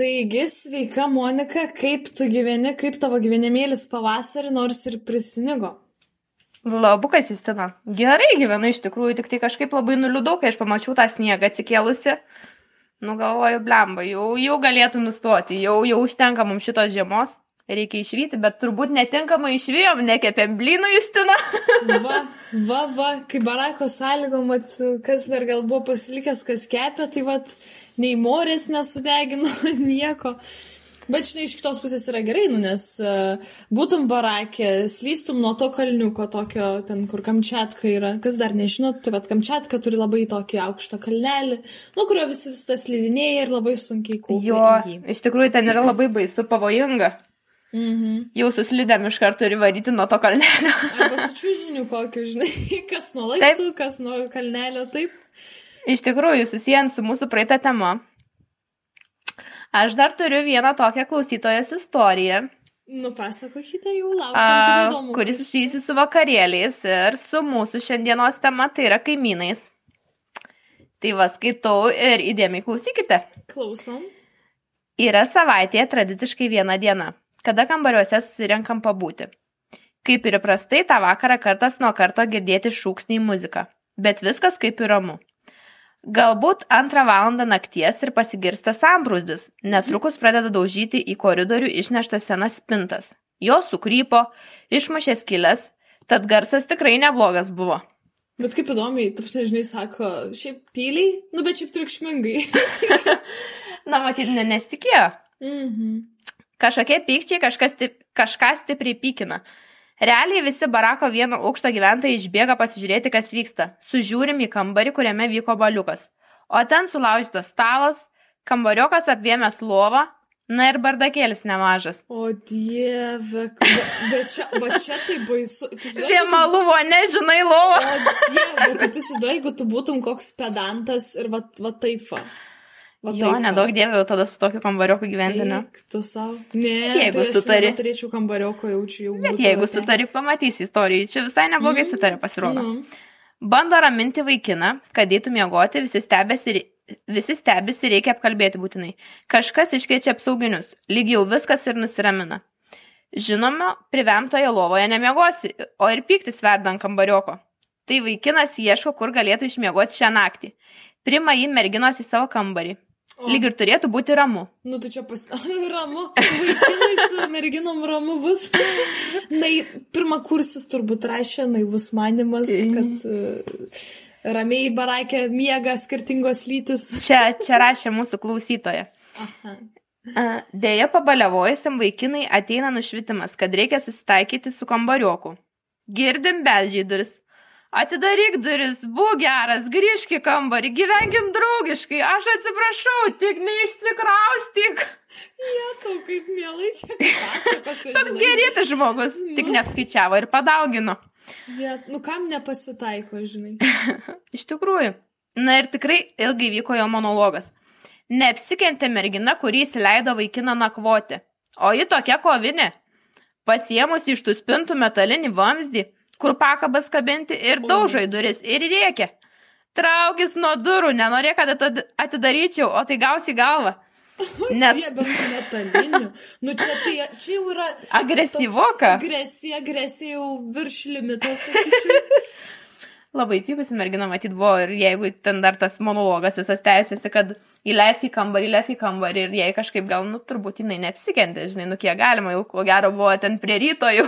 Taigi, sveika Monika, kaip tu gyveni, kaip tavo gyvenimėlis pavasarį nors ir prisnigo? Labukas, Justina. Gerai gyvenu iš tikrųjų, tik tai kažkaip labai nuliūdau, kai aš pamačiau tą sniegą atsikėlusi. Nu galvoju, blemba, jau, jau galėtų nustoti, jau, jau užtenka mums šitos žiemos, reikia išvyti, bet turbūt netinkamai išvijom, nekepėm blynų, Justina. va, va, va, kai barako sąlygom, at, kas dar gal buvo pasilikęs, kas kepė, tai va, nei morės nesudegino, nieko. Bet žinai, iš kitos pusės yra gerai, nu, nes uh, būtum barakė, slystum nuo to kalniuko tokio, ten kur Kamčiatka yra. Kas dar nežinot, tai vad Kamčiatka turi labai tokį aukštą kalnelį, nuo kurio vis visas slidinėja ir labai sunkiai kūpia. Jo, iš tikrųjų ten yra labai baisu, pavojinga. Mhm. Jau suslidėm iš karto turi varyti nuo to kalnelio. Čiūžiniu kokiu, žinai, kas nuo laiptų, kas nuo kalnelio, taip. Iš tikrųjų, susijęs su mūsų praeitą tema, Aš dar turiu vieną tokią klausytojos istoriją. Nupasakokite jau laukiu. Kuris susijusi su vakarėliais ir su mūsų šiandienos tema, tai yra kaimynais. Tai va skaitau ir įdėmiai klausykite. Klausom. Yra savaitėje tradiciškai viena diena, kada kambariuose susirenkam pabūti. Kaip ir įprastai, tą vakarą kartas nuo karto girdėti šūksniai muziką, bet viskas kaip ir ramu. Galbūt antrą valandą nakties ir pasigirsta sambrūzdis. Netrukus pradeda daužyti į koridorių išneštas senas spintas. Jos sukrypo, išmušė skilės, tad garsas tikrai neblogas buvo. Bet kaip įdomiai, tu žinai, sako, šiaip tyliai, nu bet šiaip triukšmingai. Na, matyt, ne, nesitikėjo. Mhm. Kažkokie pykčiai kažkas, kažką stipriai pykina. Realiai visi barako vieno aukšto gyventojai išbėga pasižiūrėti, kas vyksta. Sužiūrim į kambarį, kuriame vyko baliukas. O ten sulaužytas stalas, kambariokas apvėmęs lovą, na ir bardakėlis nemažas. O dieve, bet čia, va čia tai baisu. Vėmaluvo, nežinai, lovo. O dieve, bet tu įsivaizduoji, jeigu tu būtum koks pedantas ir va, va taip va. Va, jo, taip, nedaug dievė jau tada su tokiu kambarioku gyventi, ne? Tu savo. Ne, jeigu tai sutari. Turėčiau kambarioko jaučiu jau. Bet jeigu te. sutari, pamatysi istorijų. Čia visai neblogai mm. sutari pasirodo. Mm. Bando raminti vaikiną, kad eitų miegoti, visi stebėsi, visi stebėsi, reikia apkalbėti būtinai. Kažkas iškeičia apsauginius, lyg jau viskas ir nusiramina. Žinoma, privemtoje lovoje nemiegosi, o ir pyktis verda ant kambarioko. Tai vaikinas ieško, kur galėtų išmiegoti šią naktį. Prima jį merginos į savo kambarį. O. Lyg ir turėtų būti ramu. Nu, tai čia pas... ramu. Vaikinai su merginom ramu bus. Na, pirmą kursis turbūt rašė naivus manimas, kad uh, ramiai baraikė miega skirtingos lytis. Čia, čia rašė mūsų klausytoja. Aha. Deja, pabaliavojusiam vaikinai ateina nušvitimas, kad reikia susitaikyti su kambarioku. Girdim beldžiai duris. Atidaryk duris, būk geras, grįžk į kambarį, gyvenkim draugiškai, aš atsiprašau, tik neišsikraustyk. Jie tau kaip mielai čia pasakas. Toks gerytis žmogus, nu. tik neapskaičiavo ir padaugino. Jie, nu kam nepasitaiko, žinai. Iš tikrųjų. Na ir tikrai ilgai vyko jo monologas. Neapsikentė mergina, kurį įsileido vaikiną nakvoti. O ji tokia kovinė. Pasiemusi iš tų spintų metalinį vamzdį, kur pakabas kabinti ir daužai duris ir rėkia. Traukis nuo durų, nenorė, kad atidaryčiau, o tai gausi galvą. Net. Dieve su metaliniu. Nu čia, tai, čia jau yra. Agresyvoka. Agresija, agresija jau virš limito, sakyčiau. labai pykusi mergina matyt buvo ir jeigu ten dar tas monologas visas tęsiasi, kad įleisk į kambarį, įleisk į kambarį ir jai kažkaip gal, nu, turbūt jinai neapsikentė, žinai, nu, kiek galima, jau ko gero buvo ten prie ryto jau.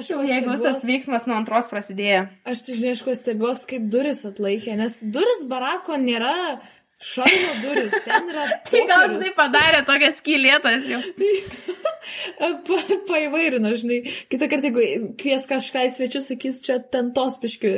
Aš jau jeigu visas veiksmas nuo antros prasidėjo. Aš tai, žinai, aš kuo stebiuosi, kaip duris atlaikė, nes duris barako nėra Šarmo duris, ten yra. Tai gal žinai padarė tokią skylėtas jau. pa, paįvairino, žinai. Kitą kartą, jeigu kvies kažką į svečius, sakys, čia ten tos piški,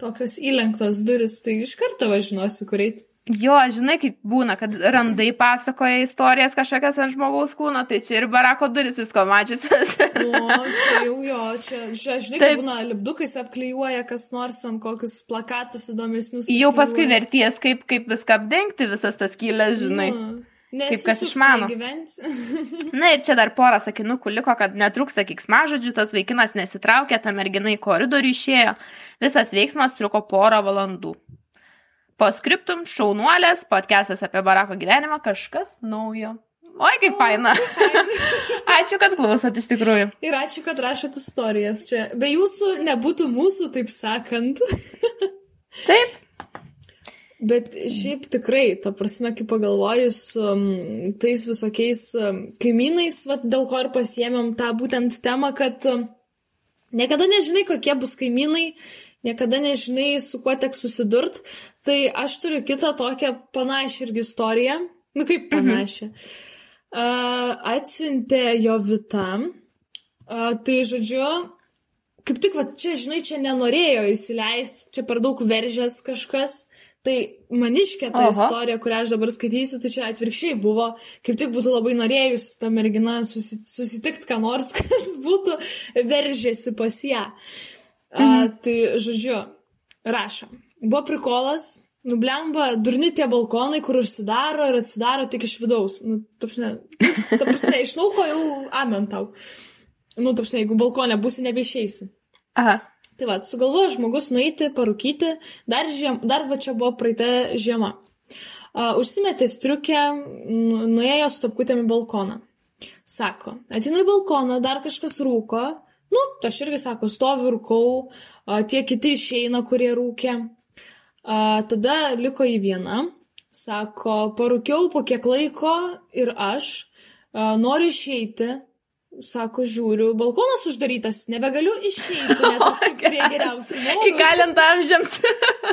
tokios įlenktos duris, tai iš karto važinosi, kur eiti. Jo, žinai, kaip būna, kad randai pasakoja istorijas kažkokias ant žmogaus kūno, tai čia ir barako duris visko mačiusios. o, čia jau jo, čia, čia žinai, kaip būna, lipdukais apklijuoja kas nors ant kokius plakatus įdomesnius. Jau paskui verties, kaip, kaip viską apdengti, visas tas kylės, žinai. Nu. Nes kaip kas išmano. Na ir čia dar porą sakinukų liko, kad netrūksta kiksmažodžių, tas vaikinas nesitraukė, ta mergina į koridorių išėjo, visas veiksmas truko porą valandų. Poskriptum, šaunuolės, podcastas apie barako gyvenimą, kažkas naujo. Oi, kaip faina. ačiū, kad klausot iš tikrųjų. Ir ačiū, kad rašot istorijas čia. Be jūsų nebūtų mūsų, taip sakant. taip. Bet šiaip tikrai, ta prasme, kaip pagalvojus, um, tais visokiais um, kaimynais, va, dėl ko ir pasiemėm tą būtent temą, kad um, niekada nežinai, kokie bus kaimynai, niekada nežinai, su kuo tek susidurt. Tai aš turiu kitą tokią panašią irgi istoriją. Nu kaip mhm. panašią. Mhm. Uh, atsiuntė jo vita. Uh, tai žodžiu, kaip tik, va, čia, žinai, čia nenorėjo įsileisti, čia per daug veržės kažkas. Tai maniškė ta Aha. istorija, kurią aš dabar skaitysiu, tai čia atvirkščiai buvo, kaip tik būtų labai norėjus tą merginą susi, susitikti, ką nors, kas būtų veržėsi pas ją. Mhm. A, tai, žodžiu, rašo. Buvo prikolas, nublemba durni tie balkonai, kur užsidaro ir atsidaro tik iš vidaus. Nu, tapsne, tapsne, iš lauko jau amen tau. Nu, tapsne, jeigu balkonė būsi, nebeišeisi. Aha. Tai va, sugalvojo žmogus nueiti, parūkyti, dar, žiem, dar va čia buvo praeita žiema. Uh, užsimetė striukę, nuėjo su tapkutėm į balkoną. Sako, atinu į balkoną, dar kažkas rūko, Nu, aš irgi sako, stoviu rūkau, tie kiti išeina, kurie rūkė. A, tada liko į vieną, sako, parūkiau po kiek laiko ir aš a, noriu išeiti. Sako, žiūriu, balkonas uždarytas, nebegaliu išeiti, net esu prie geriausių. Įgalint amžiams.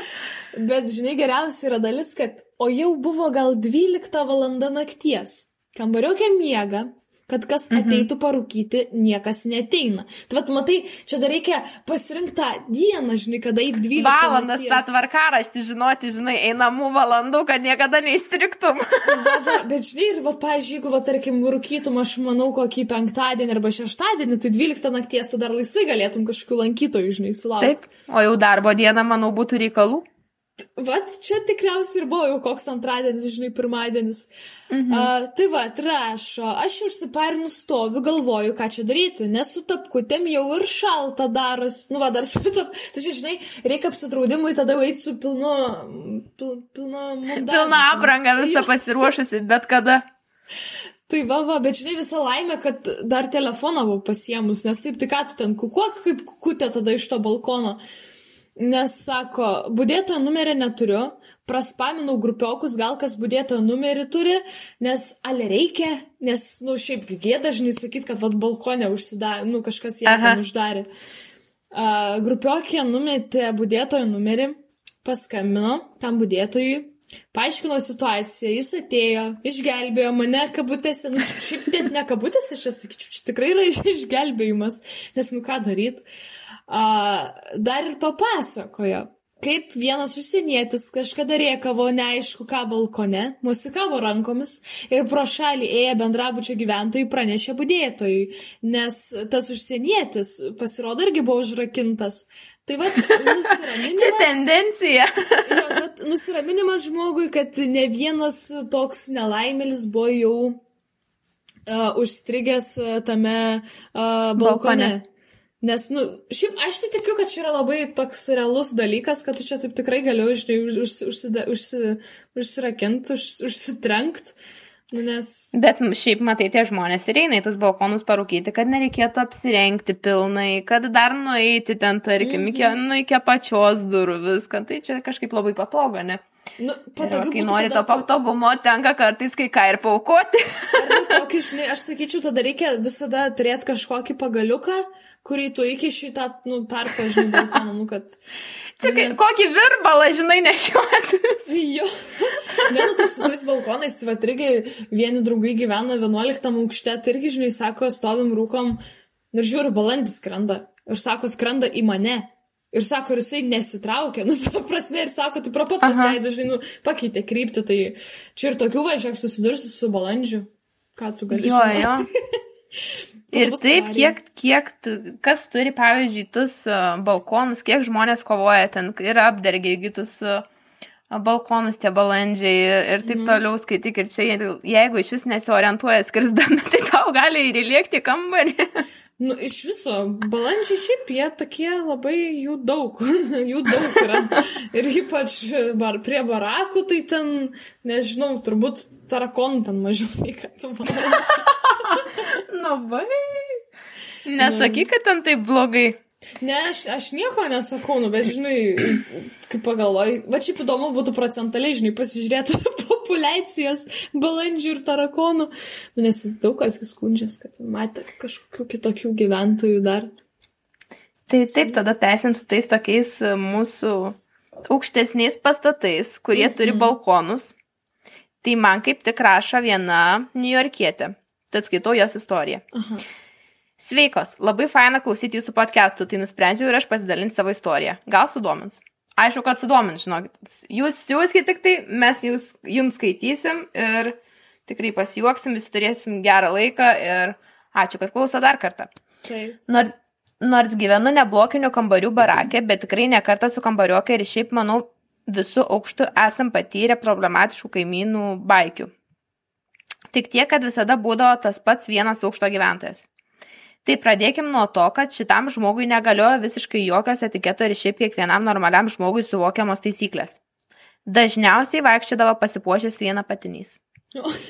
Bet, žinai, geriausia yra dalis, kad o jau buvo gal 12 valanda nakties. Kambariokė miega, kad kas mhm. ateitų parūkyti, niekas neteina. Tai vad, matai, čia dar reikia pasirinkti tą dieną, žinai, kada į 12 valandas tą tvarkaraštį žinoti, žinai, einamų valandų, kad niekada neįstriktum. va, va, bet žinai, ir, va, pažiūrėjau, jeigu, va, tarkim, rūkytum, aš manau, kokį penktadienį arba šeštadienį, tai 12 nakties tu dar laisvai galėtum kažkokių lankytojų, žinai, sulaukti. Taip, o jau darbo dieną, manau, būtų reikalų. Vat čia tikriausiai ir buvo jau koks antradienis, žinai, pirmadienis. Mhm. Uh, tai va, rašo, aš užsiparinu stoviu, galvoju, ką čia daryti, nes su tapkutėm jau ir šalta darosi. Nu, va, dar su tap. Tai čia, žinai, reikia apsidraudimui tada eiti su pilnu, pil, pilna mundažu. Pilna apranga visą pasiruošusi, bet kada. Tai va, va, bet žinai, visa laimė, kad dar telefoną buvau pasiemus, nes taip, tai ką tu ten kukuok kaip kukutė tada iš to balkono. Uh, Nes sako, būdėtojo numerio neturiu, praspaminau grupiokus, gal kas būdėtojo numerį turi, nes ale reikia, nes, nu, šiaip gėda žinai sakyti, kad vad balkonė užsidarė, nu, kažkas ją ten uždarė. Uh, grupiokė numetė būdėtojo numerį, paskambino tam būdėtojui, paaiškino situaciją, jis atėjo, išgelbėjo mane kabutėse, nu, šiaip net ne kabutėse, aš sakyčiau, čia tikrai yra išgelbėjimas, nes nu ką daryti a, dar ir papasakojo, kaip vienas užsienietis kažkada riekavo neaišku ką balkone, musikavo rankomis ir pro šalį ėję bendrabučio gyventojai pranešė būdėtojui, nes tas užsienietis pasirodo irgi buvo užrakintas. Tai va, nusiraminimas. Čia tendencija. jo, tai va, nusiraminimas žmogui, kad ne vienas toks nelaimėlis buvo jau uh, užstrigęs tame uh, balkone. balkone. Nes, nu, šiaip aš tai tikiu, kad čia yra labai toks realus dalykas, kad tu čia taip tikrai galiu už, už, užsida, užsi, užsirakinti, už, užsitrenkt. Nu, nes... Bet šiaip, matai, tie žmonės ir eina į tus balkonus parūkyti, kad nereikėtų apsirengti pilnai, kad dar nueiti ten, tarkim, iki, nu, iki pačios durų viską. Tai čia kažkaip labai patogu, ne? Nu, patogu, kai nori tada... to patogumo, tenka kartais kai ką ir paukoti. Ar kokį, žinai, aš sakyčiau, tada reikia visada turėti kažkokį pagaliuką, kurį tu iki šitą, nu, tarpą, žinai, balkoną, nu, kad... Čia nes... kokį virbalą, žinai, nešiuotis. jo. Ne, nu, tai su tais balkonais, tai va, irgi vieni draugai gyvena 11 aukšte, tai irgi, žinai, sako, stovim rūkom ir žiūriu, balandis skrenda. Ir sako, skrenda į mane. Ir sako, ir jisai nesitraukia, nu, su prasme, ir sako, tai prapat atsileido, žinai, nu, pakeitė kryptį, tai čia ir tokių važiuok susidursi su balandžiu. Ką tu gali žinoti? Jo, jo. ir taip, kiek, kiek, kas turi, pavyzdžiui, tus balkonus, kiek žmonės kovoja ten ir apdergia įgytus balkonus tie balandžiai ir, ir taip mm. toliau skaityk. Ir čia, jeigu iš vis nesiorientuoja skrisdami, tai tau gali ir įlėkti kambarį. Nu, iš viso, balandžiai šiaip jie tokie labai jų daug, jų daug yra. Ir ypač bar, prie barakų, tai ten, nežinau, turbūt tarakonų ten mažiau nei kad balandžiai. nu, bai. Nesakyk, kad ten taip blogai. Ne, aš, aš nieko nesakau, nu, bet žinai, kaip pagalvoju, va čia įdomu būtų procentaliai, žinai, pasižiūrėti populiacijas balandžių ir tarakonų, nu, nes daug kas skundžias, kad matė kažkokių kitokių gyventojų dar. Tai taip, tada tęsiant su tais tokiais e, mūsų aukštesniais pastatais, kurie mm -hmm. turi balkonus, tai man kaip tik rašo viena niujorkietė. Tad skaitau jos istoriją. Aha. Sveikos, labai faina klausyti jūsų podcastų, tai nusprendžiau ir aš pasidalinti savo istoriją. Gal sudomins? Aišku, kad sudomins, žinokit. Jūs siūskite tik tai, mes jūs, jums skaitysim ir tikrai pasijuoksim, visi turėsim gerą laiką ir ačiū, kad klauso dar kartą. Okay. Nors, nors gyvenu neblokinių kambarių barakė, bet tikrai nekartą su kambariokai ir šiaip, manau, visų aukštų esam patyrę problematiškų kaimynų baikių. Tik tiek, kad visada būdavo tas pats vienas aukšto gyventojas. Tai pradėkim nuo to, kad šitam žmogui negalioja visiškai jokios etiketo ir šiaip kiekvienam normaliam žmogui suvokiamos taisyklės. Dažniausiai vaikščiodavo pasipuošęs vieną patinys.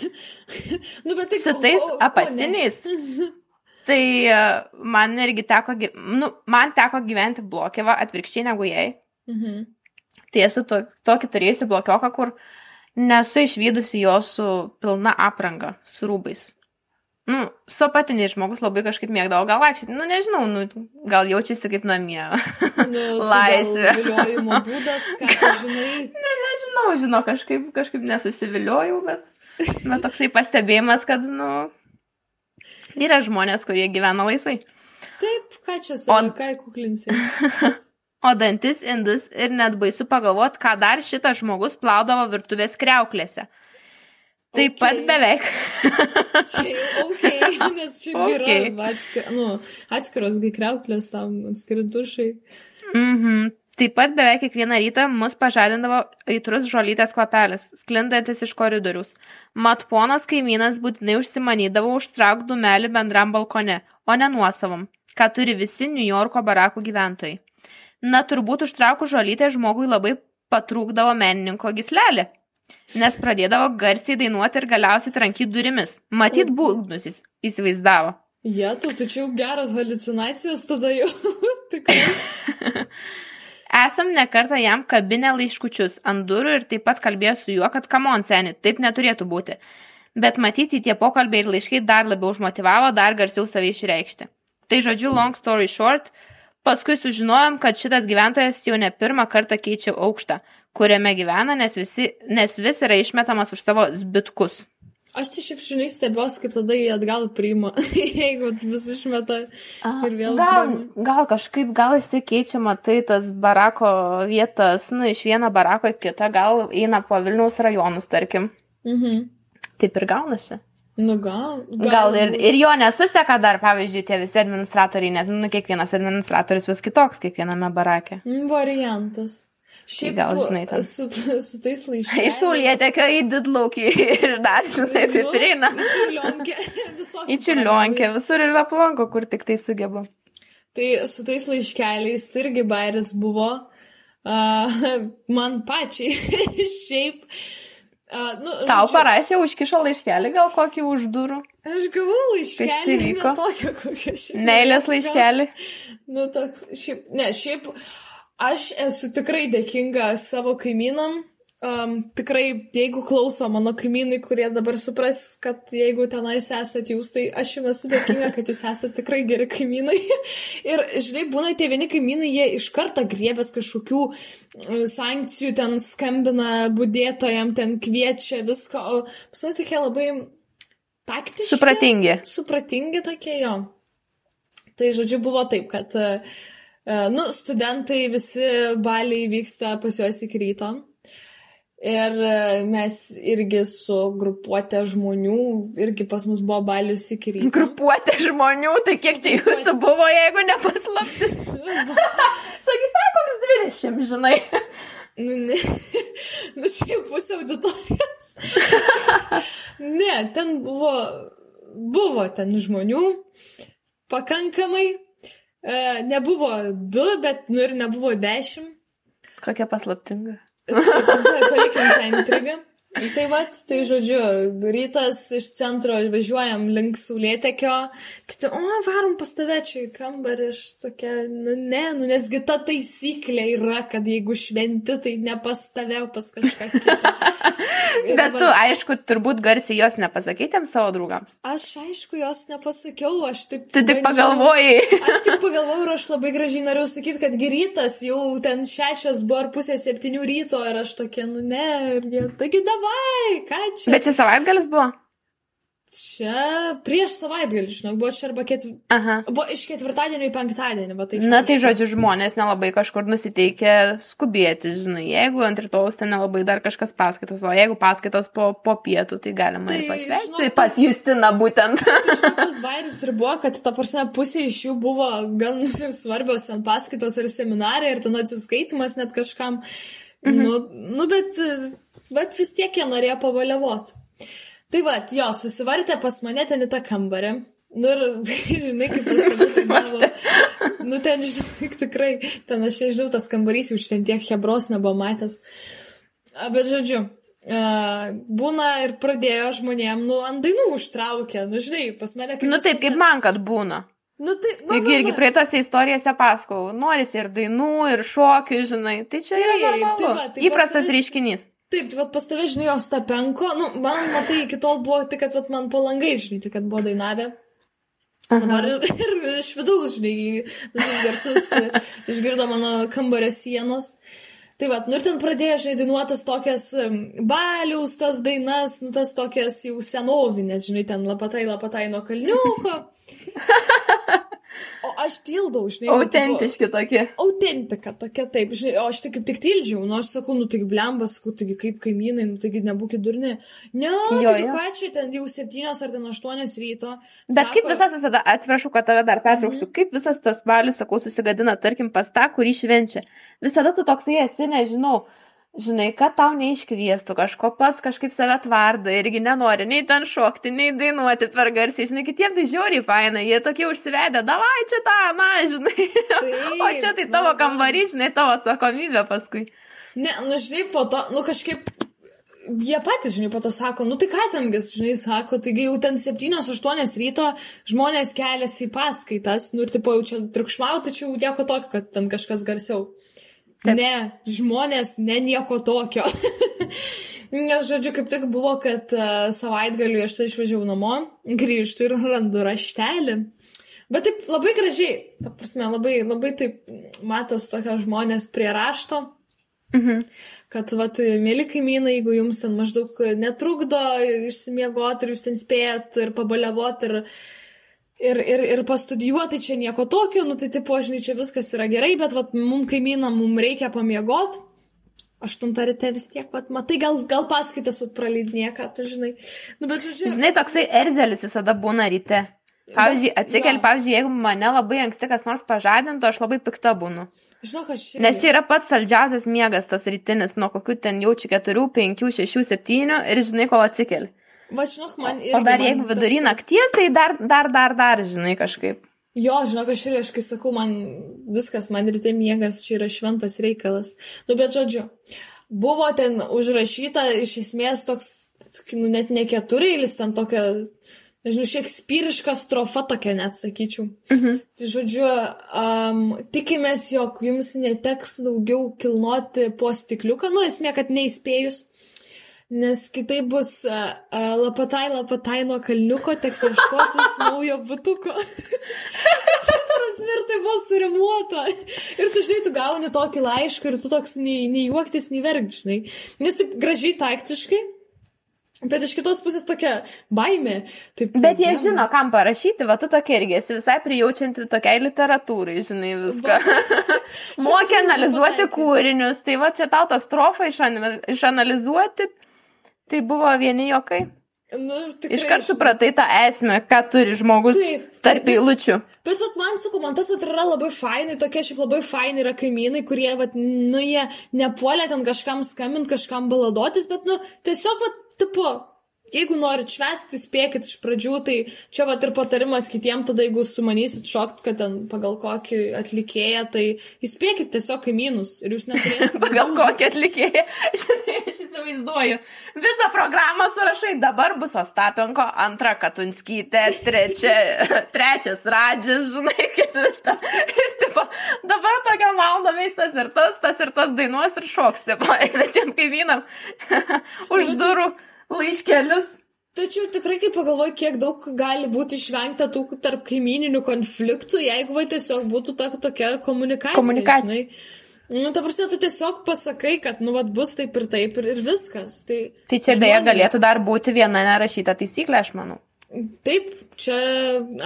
nu, tai Su tais o, o, apatiniais. tai uh, man irgi teko, nu, man teko gyventi blokėvą atvirkščiai negu jai. Mhm. Tai esu to, tokį turėjusi blokioką, kur nesu išvykusi jo su pilna apranga, su rūbais nu, su apatiniais žmogus labai kažkaip mėgdavo gal vaikščioti, nu nežinau, nu, gal jaučiasi kaip namie. Nu, Laisvė. Viliojimo būdas, ką tu žinai. ne, nežinau, žinau, kažkaip, kažkaip nesusiviliojau, bet, bet toksai pastebėjimas, kad, nu, yra žmonės, kurie gyvena laisvai. Taip, ką čia o... ką kuklinsiai. o dantis indus ir net baisu pagalvoti, ką dar šitas žmogus plaudavo virtuvės kreuklėse. Taip okay. pat beveik. čia jau ok, nes čia okay. yra atskir, nu, atskiros gaikriauklės tam atskiri dušai. Mhm. Taip pat beveik kiekvieną rytą mus pažadindavo aitrus žolytės kvapelis, sklindantis iš koridorius. Mat ponas kaimynas būtinai užsimanydavo užtraukti dumelį bendram balkone, o ne nuosavam, ką turi visi New Yorko barakų gyventojai. Na turbūt užtraukus žolytę žmogui labai patrūkdavo menininko gislelį nes pradėdavo garsiai dainuoti ir galiausiai trankyti durimis. Matyt, būgnus jis įsivaizdavo. Ja, tu tačiau geros halucinacijos tada jau. Tikrai. Esam nekartą jam kabinę laiškučius ant durų ir taip pat kalbėjo su juo, kad kamon seni, taip neturėtų būti. Bet matyti tie pokalbiai ir laiškai dar labiau užmotivavo, dar garsiau save išreikšti. Tai žodžiu, long story short, paskui sužinojom, kad šitas gyventojas jau ne pirmą kartą keičia aukštą kuriame gyvena, nes, visi, nes vis yra išmetamas už savo zbitkus. Aš tai šiaip žinai stebiuosi, kaip tada jį atgal priima, jeigu vis išmeta ir vėl. Gal, priima. gal kažkaip, gal jisai keičiama, tai tas barako vietas, nu, iš vieno barako į kitą, gal eina po Vilniaus rajonus, tarkim. Mhm. Taip ir gaunasi. Nu, gal. Gal, gal ir, ir jo nesuseka dar, pavyzdžiui, tie visi administratoriai, nes, nu, kiekvienas administratorius vis kitoks kiekviename barake. Mm, variantas. Šiaip gal, žinai, ten. Su, su tais laiškais. Iš saulėtekio į didlaukį ir dar, žinai, tai nu, prieina. Į čiurlionkę. į čiurlionkę, visur yra aplanko, kur tik tai sugeba. Tai su tais laiškeliais tai irgi bairis buvo uh, man pačiai. Šiaip. Uh, nu, Tau žodžiu, parašė, užkišo laiškelį, gal kokį už durų. Aš gavau laiškelį. Čia vyko? Neilės laiškelį. Gal, nu, toks, šiaip, ne, šiaip. Uh, Aš esu tikrai dėkinga savo kaimynam. Um, tikrai, jeigu klauso mano kaimynai, kurie dabar supras, kad jeigu tenais esat jūs, tai aš jums esu dėkinga, kad jūs esate tikrai geri kaimynai. ir, žinai, būna tie vieni kaimynai, jie iš karto griebės kažkokių uh, sankcijų, ten skambina budėtojam, ten kviečia viską, o pasakai tokie labai taktiški. Supratingi. Supratingi tokie jo. Tai, žodžiu, buvo taip, kad uh, E, nu, studentai visi baliai vyksta pas juos iki ryto. Ir e, mes irgi su grupuotė žmonių, irgi pas mus buvo balius iki ryto. Grupuotė žmonių, tai kiek čia jūsų buvo, jeigu nepaslaptis? Sakys, na, koks 20, žinai. Nu, ne. Nu, jau pusė auditorijos. ne, ten buvo, buvo ten žmonių. pakankamai. E, nebuvo du, bet nu ir nebuvo dešimt. Kokia paslaptinga. Palikim tą intrigą. Tai vad, tai žodžiu, rytas iš centro važiuojam link Saulėtekio, kiti, o, varom pas tave čia į kambarį, aš tokia, nu ne, nu nesgi ta taisyklė yra, kad jeigu šventi, tai ne pas tave, pas kažką kitą. Bet tu, aišku, turbūt garsiai jos nepasakėtėm savo draugams. Aš, aišku, jos nepasakiau, aš taip... Tu tik pagalvojai. Aš tik pagalvojau ir aš labai gražiai norėjau sakyti, kad rytas jau ten šešias buvo ar pusė septynių ryto ir aš tokia, nu ne, ir jie, taigi dabar davai, ką čia? Bet čia savaitgalis buvo? Čia prieš savaitgalį, žinok, buvo čia arba ketv... Aha. buvo iš ketvirtadienio į penktadienį, bet taip. Na tai žodžiu, žmonės nelabai kažkur nusiteikia skubėti, žinai, jeigu ant rytojus ten nelabai dar kažkas paskaitos, o jeigu paskaitos po, po pietų, tai galima tai, ir pašvesti. Tai pas Justina būtent. Tai žinok, tas bairis ir buvo, kad ta prasme pusė iš jų buvo gan svarbios ten paskaitos ir seminarai ir ten atsiskaitimas net kažkam. Mhm. Nu, nu, bet, bet vis tiek jie norėjo pavaliavot. Tai va, jo, susivartė pas mane ten į tą kambarį. Nu ir, žinai, kaip pasidavo. Nu ten, žinai, tikrai, ten aš nežinau, tas kambarys už ten tiek hebros nebuvo matęs. Bet žodžiu, būna ir pradėjo žmonėm, nu, ant dainų užtraukė, nu, žinai, pas mane kaip... Nu taip, kaip man, kad būna. Nu, tai, va, Juk irgi praeitose istorijose pasakau, norisi ir dainų, ir šokių, žinai, tai čia taip, yra normalu. tai va, tai įprastas reiškinys. Taip, tai va, pas tave, žinai, jos tapenko, nu, man, matai, iki tol buvo tik, kad va, man po langai, žinai, tik, kad buvo dainavę. Aha. Dabar ir, ir iš vidaus, žinai, visus garsus išgirdo mano kambario sienos. Tai va, nu ir ten pradėjo, žinai, dainuotas tokias baliaus, tas dainas, nu tas tokias jau senovinės, žinai, ten lapatai, lapatai nuo kalniuko. O aš tildau, žinai. Autentiški tipo, tokie. Autentika tokia, taip, žinai, o aš tik kaip tik tildžiau, nu aš sakau, nu taigi blembas, sakau, taigi kaip kaimynai, nu taigi nebūkit durni. Ne, jo, taigi jo. ką čia ten jau septynios ar ten aštuonios ryto. Bet sako, kaip visas visada, atsiprašau, kad tave dar pertrauksiu, mm. kaip visas tas balius, sakau, susigadina, tarkim, pas tą, kurį švenčia. Visada tu toksai esi, nežinau žinai, kad tau neiškviestų kažko pats kažkaip save tvarda irgi nenori nei ten šokti, nei dainuoti per garsiai, žinai, kitiems tai žiauriai faina, jie tokie užsivedę, davai čia tą, na, žinai, Taip, o čia tai tavo kambarys, žinai, tavo atsakomybė paskui. Ne, nu, žinai, po to, nu, kažkaip jie patys, žinai, po to sako, nu tai ką tengas, žinai, sako, taigi jau ten 7-8 ryto žmonės keliasi į paskaitas, nu ir tipo jau čia triukšmauti, čia jau nieko tokio, kad ten kažkas garsiau. Taip. Ne, žmonės, ne nieko tokio. Nes, žodžiu, kaip tik buvo, kad uh, savaitgaliu aš tai išvažiavau namo, grįžtu ir randu raštelį. Bet taip labai gražiai, ta prasme, labai, labai taip matos tokio žmonės prie rašto. Mhm. Kad, vat, mėly kaimynai, jeigu jums ten maždaug netrukdo išsimiegoti ir jūs ten spėjat ir pabaliavot ir uh, ir, ir, ir pastudijuoti čia nieko tokio, nu tai tipo, žinai, čia viskas yra gerai, bet vat, mum kaimynam, mum reikia pamiegot. Aštuntą ryte vis tiek, vat, matai, gal, gal paskaitas praleidinė, ką tu žinai. Nu, bet, žodžiu, žinai, toksai erzelis visada būna ryte. Pavyzdžiui, atsikeli, pavyzdžiui, jeigu mane labai anksti kas nors pažadintų, aš labai pikta būnu. Žinok, aš. Nes čia yra pats saldžiausias miegas tas rytinis, nuo kokių ten jaučiu 4, 5, 6, 7 ir žinai, kol atsikeli. Va, žinok, man irgi. O dar jeigu vidury tas... nakties, tai dar, dar, dar, dar, žinai, kažkaip. Jo, žinok, aš ir aš kai sakau, man viskas, man ryte miegas, čia yra šventas reikalas. Nu, bet žodžiu, buvo ten užrašyta iš esmės toks, nu, net ne keturėlis, ten tokia, nežinau, šekspyriška strofa tokia net sakyčiau. Mhm. Tai žodžiu, um, tikimės, jog jums neteks daugiau kilnoti po stikliuką, nu, esmė, kad neįspėjus. Nes kitaip bus uh, lapatai, lapatai nuo kalniuko, teks ieškotis naujo butuko. Prasmir tai buvo surimuota. Ir tu žinai, tu gauni tokį laišką ir tu toks nei, nei juoktis, nei verkžinai. Nes taip gražiai taktiškai. Bet iš kitos pusės tokia baimė. Taip, Bet jie ja. žino, kam parašyti, va tu tokia irgi esi visai prijaučianti tokiai literatūrai, žinai viską. Mokė analizuoti kūrinius, tai va čia tau tą strofą išanalizuoti. Tai buvo vieni jokai. Nu, Iškart supratai tą esmę, ką turi žmogus taip, tarp eilučių. Bet, vat, man sakau, man tas vat, yra labai fainai, tokie šiaip labai fainai yra kaimynai, kurie, vat, nu, jie nepuolė ten kažkam skambint, kažkam baladotis, bet, nu, tiesiog, vat, tipo, Jeigu norit švesti, spėkit iš pradžių, tai čia va ir patarimas kitiems, tada jeigu sumanysit šokt, kad ten pagal kokį atlikėją, tai įspėkit tiesiog kaimynus ir jūs neturėsite. pagal kokį atlikėją, žinai, aš įsivaizduoju. Visą programą surašai, dabar bus Ostapenko, antra Katunskytė, trečia, trečias Radžis, žinai, ketvirta. Ir tipo, dabar tokia malda veistas ir tas, tas ir tas dainuos ir šoks, tipo, ir visiems kaimynam už durų laiškelius. Tačiau tikrai, kai pagalvoju, kiek daug gali būti išvengta tų tarp kaimininių konfliktų, jeigu va tiesiog būtų ta, tokia komunikacija. Komunikacija. Žinai. Nu, ta prasme, tu tiesiog pasakai, kad, nu, vat, bus taip ir taip ir, ir viskas. Tai, tai čia žmonės... beje galėtų dar būti viena nerašyta taisyklė, aš manau. Taip, čia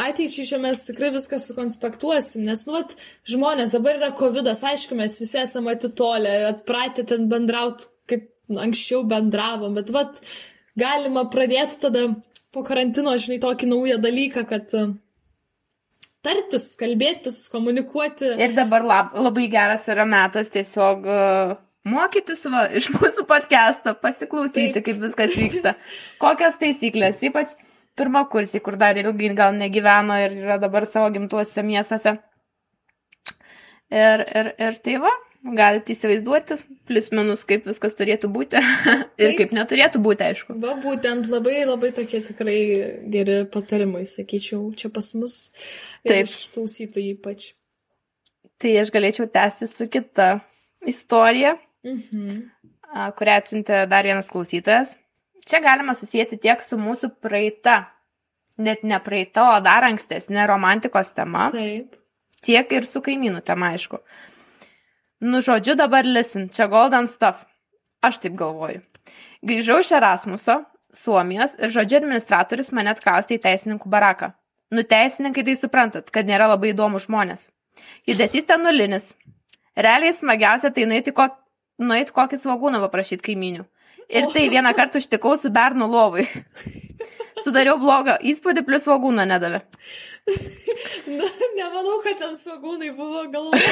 ateičiai čia mes tikrai viską sukonspektuosim, nes, nu, vat, žmonės, dabar yra COVID, aišku, mes visi esame atitolę, atpratę ten bendrauti, kaip nu, anksčiau bendravom, bet, vat, galima pradėti tada po karantino, žinai, tokį naują dalyką, kad e, tartis, kalbėtis, komunikuoti. Ir dabar lab, labai geras yra metas tiesiog uh, mokytis va, iš mūsų podcast'o, pasiklausyti, Taip. kaip viskas vyksta. Kokios taisyklės, ypač pirmą kursį, kur dar ilgai gal negyveno ir yra dabar savo gimtuose miestuose. Ir, ir, ir tai va, galite įsivaizduoti, plus minus, kaip viskas turėtų būti ir Taip. kaip neturėtų būti, aišku. Va, būtent labai labai tokie tikrai geri patarimai, sakyčiau, čia pas mus. Taip. Iš klausytojų ypač. Tai aš galėčiau tęsti su kita istorija, mhm. kurią atsintė dar vienas klausytojas. Čia galima susijęti tiek su mūsų praeita, net ne praeita, o dar ankstesnė romantikos tema. Taip. Tiek ir su kaimynų tema, aišku. Nu, žodžiu, dabar listen, čia golden stuff. Aš taip galvoju. Grįžau iš Erasmuso, Suomijos ir žodžiu administratorius mane atkraustė į teisininkų baraką. Nu, teisininkai tai suprantat, kad nėra labai įdomų žmonės. Judesys ten nulinis. Realiai smagiausia tai nueiti, ko, nueiti kokį svagūną paprašyti kaiminių. Ir tai vieną kartą užtikau su Bernu lovai. Sudariau blogą įspūdį, plus svagūną nedavė. Na, nemanau, kad ten svagūnai buvo galvoje.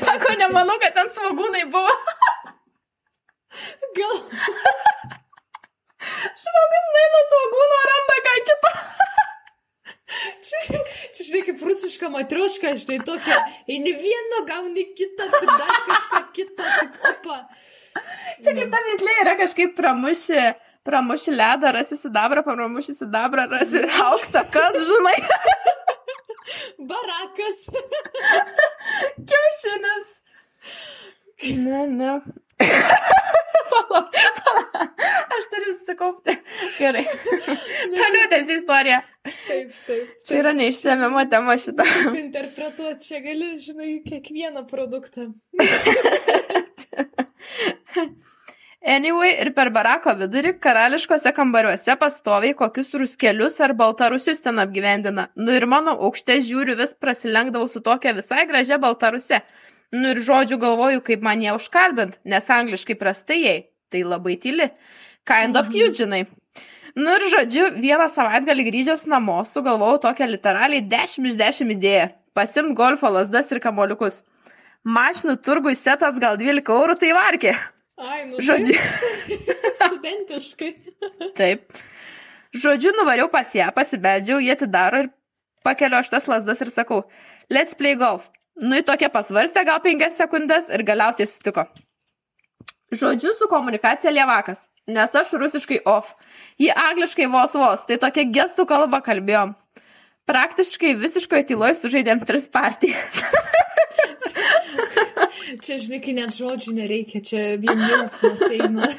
Sako, nemanau, kad ten svagūnai buvo. Gal. Žmogus naina svagūno randa ką kitą. Čia, čia žinai, kaip rusiška matrioška, žinai, tokia, eini vieną, gauni kitą, tai dar kažką kitą, taip opa. Čia kaip ta veislė yra kažkaip pramušė pramuši ledą, rasi sidabrą, pramuši sidabrą, rasi auksą, kas žinai. Barakas. Kiaušinis. Ne, ne. pala, pala. Aš turiu susikaupti. Gerai. Toliau tęsi istoriją. Taip, taip. Čia yra neišsėmimo tema šitą. Interpretuoti čia gali, žinai, kiekvieną produktą. Anyway, ir per barako vidurį karališkose kambariuose pastoviai kokius ruskelius ar baltarusius ten apgyvendina. Nu ir mano aukšte žiūriu vis prasilenkdavau su tokia visai gražia baltaruse. Nu ir žodžiu galvoju, kaip man ją užkalbint, nes angliškai prastai jai. Tai labai tyli. Kind of cute, žinai. Nu ir žodžiu, vieną savaitgalį grįžęs namo sugalvojau tokią literaliai 10 iš 10 idėją. Pasimt golfo lasdas ir kamoliukus. Mašinų turgui setas gal 12 eurų, tai varkė. Ai, nu. Žodžiu. Studentiškai. Taip. Žodžiu, nuvariau pas ją, pasibeldžiau, jie atidaro ir pakeliu aš tas lasdas ir sakau, let's play golf. Nu, į tokią pasvarstę gal penkias sekundės ir galiausiai sutiko. Žodžiu, su komunikacija lievakas, nes aš rusiškai off. Ji angliškai vos vos, tai tokia gestų kalba kalbėjom. Praktiškai visiškoje tyloje sužaidėm tris partijas. čia, žinai, kai net žodžių nereikia, čia vien jausmas eina.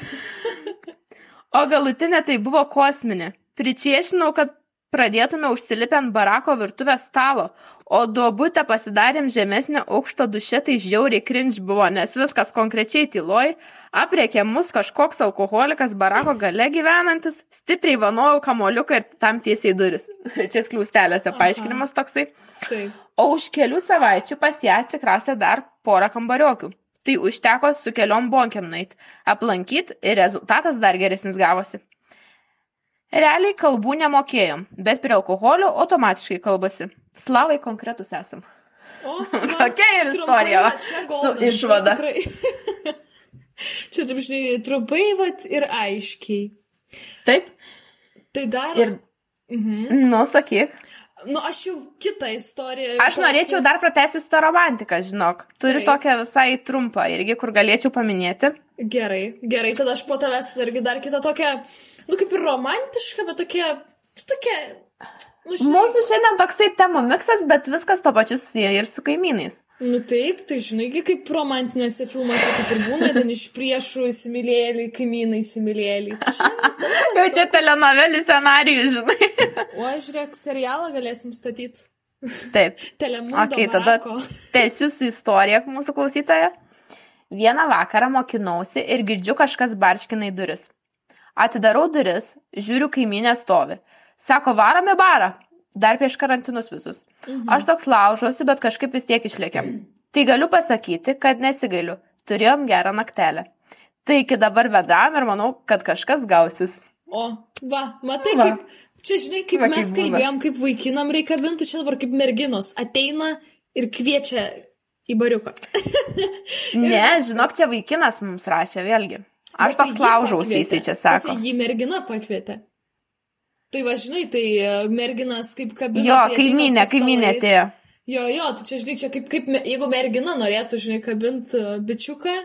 o galutinė tai buvo kosminė. Pričiešinau, kad pradėtume užsilipę ant barako virtuvės stalo, o duobutę pasidarėm žemesnio aukšto duše, tai žiauriai cringe buvo, nes viskas konkrečiai tyloj, apriekė mus kažkoks alkoholikas barako gale gyvenantis, stipriai vanojau kamoliuką ir tam tiesiai duris. Čia skliaustelėse paaiškinimas toksai. Taip. O už kelių savaičių pas ją atsikrasė dar porą kambariokių. Tai užteko su keliom bonkiam nait, aplankyt ir rezultatas dar geresnis gavosi. Realiai kalbų nemokėjom, bet prie alkoholio automatiškai kalbasi. Slavai konkretus esam. O, Tokia ir istorija. Su išvada. Čia, taip žinai, trumpai, vat, ir aiškiai. Taip. Tai dar. Ir, Mhm. nu, sakyk. Nu, aš jau kitą istoriją. Aš norėčiau dar pratęsti su tą romantiką, žinok. Turiu Taip. tokią visai trumpą irgi, kur galėčiau paminėti. Gerai, gerai, tada aš po tavęs irgi dar kitą tokią, nu, kaip ir romantišką, bet tokia, tokia, nu, žinai. Mūsų šiandien toksai temų miksas, bet viskas to pačiu susiję ir su kaimynais. Nu taip, tai žinai, kaip romantinėse filmuose kaip ir būna, ten iš priešų įsimylėliai, kaimynai įsimylėliai. Tai, žinai, tas Jau čia telenovelį scenarijų, žinai. O aš žiūrėk, serialą galėsim statyti. Taip. Telemundo. Ok, tada tęsiu su istorija mūsų klausytoja. Vieną vakarą mokinausi ir girdžiu kažkas barškina į duris. Atidarau duris, žiūriu kaimynę stovi. Sako, varom į barą. Dar prieš karantinus visus. Aš toks laužosi, bet kažkaip vis tiek išlėkiam. Tai galiu pasakyti, kad nesigailiu. Turėjom gerą naktelę. Tai iki dabar bendravom ir manau, kad kažkas gausis. O, va, matai, Va. kaip, čia žinai, kaip Va, mes kaip kalbėjom, kaip vaikinam reikia kabinti, čia dabar kaip merginos ateina ir kviečia į bariuką. Ne, žinok, čia vaikinas mums rašė vėlgi. Aš Bet tai toks jį laužausi, jisai čia sako. Jį mergina pakvietė. Tai va, žinai, tai e, merginas kaip kabina. Jo, tai kaimynė, kaimynė atėjo. Jo, jo, tai čia, žinai, čia kaip, kaip jeigu mergina norėtų, žinai, kabinti bičiuką,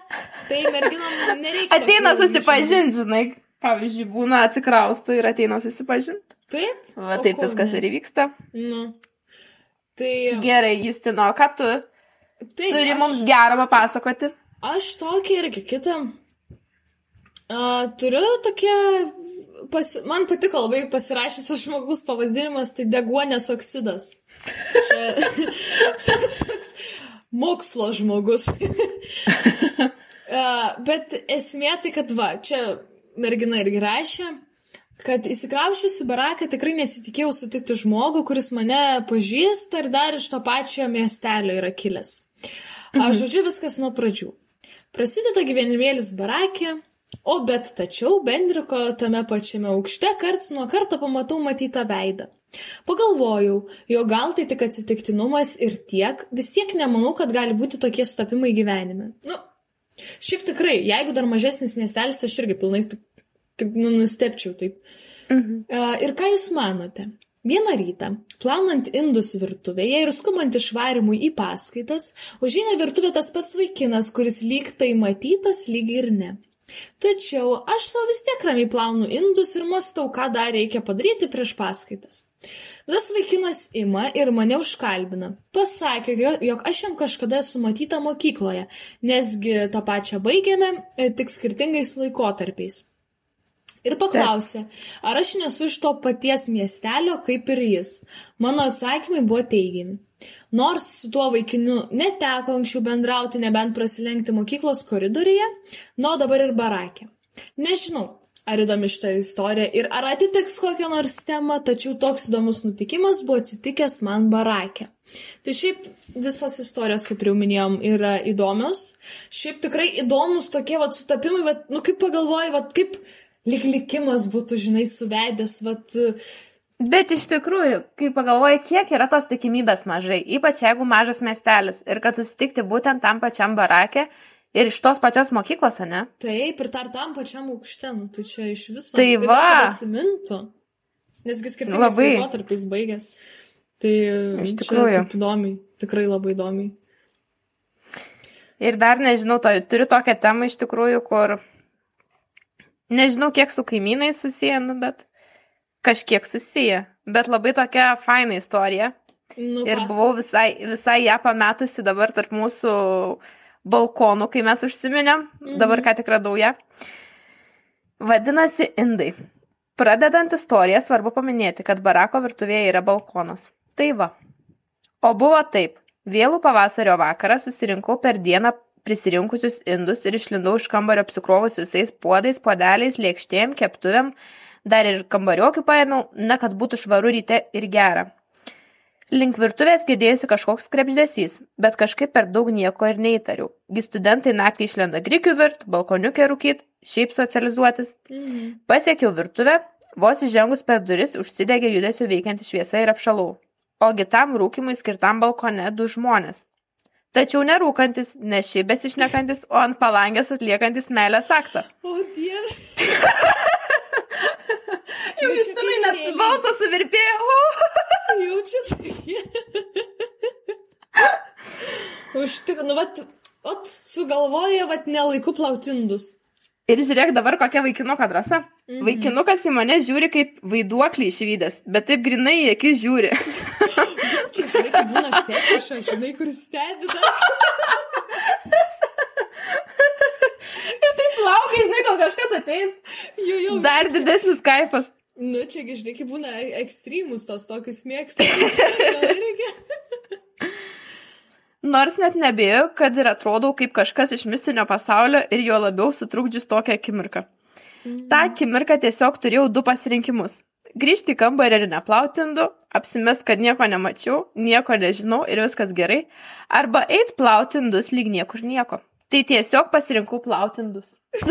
tai merginom nereikia. Ateina susipažinti, žinai. Pavyzdžiui, būna atsikrausto ir ateina susipažinti. Taip? Va taip viskas ne? ir įvyksta. Nu. Tai. Gerai, Justino, ką tu taip turi aš- mums gero papasakoti? Aš tokį irgi kitą. Uh, turiu tokia. Pas, man patiko labai pasirašysiu žmogus pavadinimas, tai deguonės oksidas. Čia, čia toks mokslo žmogus. bet esmė tai, kad va, čia mergina irgi rašė, kad įsikraušiusi baraką tikrai nesitikėjau sutikti žmogų, kuris mane pažįsta ir dar iš to pačio miestelio yra kilęs. Aš žodžiu viskas nuo pradžių. Prasideda gyvenimėlis barakė, o bet tačiau bendriko tame pačiame aukšte karts nuo karto pamatau matytą veidą. Pagalvojau, jo gal tai tik atsitiktinumas ir tiek, vis tiek nemanau, kad gali būti tokie sutapimai gyvenime. Nu, šiaip tikrai, jeigu dar mažesnis miestelis, tai aš irgi pilnai taip, taip nu, nustepčiau taip. Mhm. E, Ir ką Jūs manote? Vieną rytą, plaunant indus virtuvėje ir skubant išvarimui į paskaitas, užina virtuvė tas pats vaikinas, kuris lyg tai matytas, lyg ir ne. Tačiau aš savo vis tiek ramiai plaunu indus ir mastau, ką dar reikia padaryti prieš paskaitas. Tas vaikinas ima ir mane užkalbina. Pasakė, jo- jog aš jam kažkada esu matyta mokykloje, nesgi tą pačią baigėme, e, tik skirtingais laikotarpiais. Ir paklausė, ar aš nesu iš to paties miestelio kaip ir jis. Mano atsakymai buvo teigiami. Nors su tuo vaikinu neteko anksčiau bendrauti, nebent prasilenkti mokyklos koridoriuje, o dabar ir barakė. Nežinau, ar įdomi šitą istoriją ir ar atitiks kokią nors temą, tačiau toks įdomus nutikimas buvo atsitikęs man barakė. Tai šiaip visos istorijos, kaip jau minėjom, yra įdomios. Šiaip tikrai įdomus tokie vat sutapimai, vat, nu kaip pagalvoji, vat kaip lik likimas būtų, žinai, suvedęs, vat, Bet iš tikrųjų, kai pagalvoji, kiek yra tos tikimybės mažai, ypač jeigu mažas miestelis ir kad susitikti būtent tam pačiam barakė ir iš tos pačios mokyklos, ne? taip ir dar tam pačiam aukšte, nu tai čia iš viso. Tai va. Atsimintų. Nesgi skirtingais Labai. laikotarpiais baigęs. Tai Iš čia tikrųjų. taip įdomiai, tikrai labai įdomiai. Ir dar nežinau, to, turiu tokią temą iš tikrųjų, kur nežinau, kiek su kaimynais susiję, nu, bet kažkiek susiję. Bet labai tokia faina istorija. Nu, Ir pasakok. buvau visai, visai ją pametusi dabar tarp mūsų balkonų, kai mes užsiminėm. Dabar ką tik radau ją. Vadinasi Indai. Pradedant istoriją, svarbu paminėti, kad barako virtuvėje yra balkonas. Tai va. O buvo taip. Vėlų pavasario vakarą susirinkau per dieną prisirinkusius indus ir išlindau iš kambario apsikrovus visais puodais, puodeliais, lėkštėm, keptuvėm, dar ir kambariokių paėmiau, na, kad būtų švaru ryte ir gera. Link virtuvės girdėjusi kažkoks krepždesys, bet kažkaip per daug nieko ir neįtariau. Gi studentai naktį išlenda grikių virt, balkoniukė rūkyt, šiaip socializuotis. Mhm. Pasiekiau virtuvę, vos įžengus per duris užsidegė judesių veikianti šviesa ir apšalau. Ogi tam rūkimui skirtam balkone du žmonės. Tačiau nerūkantis, ne šiaip besišnekantis, o ant palangės atliekantis meilės aktą. O dieve. Jau jūs tenai net realiai. balsas suvirpėjo. Jaučiat? Užtik, nu, vat, vat, sugalvoja, vat, nelaiku plautindus. Ir žiūrėk dabar kokia vaikinuko drąsa. Mhm. Vaikinukas į mane žiūri kaip vaiduoklį išvykęs, bet taip grinai į akis žiūri. Čia, žinai, kai būna fetišas, žinai, kur stebi dar. taip laukia, žinai, kol kažkas ateis. Jau, jau. Dar didesnis kaifas. Nu, čia, žinai, kai būna ekstremus tos tokius. Reikia. Nors net nebėjau, kad ir atrodau kaip kažkas iš mistinio pasaulio ir jo labiau sutrukdžius tokią akimirką. Ta akimirka tiesiog turėjau du pasirinkimus. Grįžti į kambarį ir neplautindu, apsimest, kad nieko nemačiau, nieko nežinau ir viskas gerai, arba eit plautindus lyg niekur nieko. Tai tiesiog pasirinkau plautindus.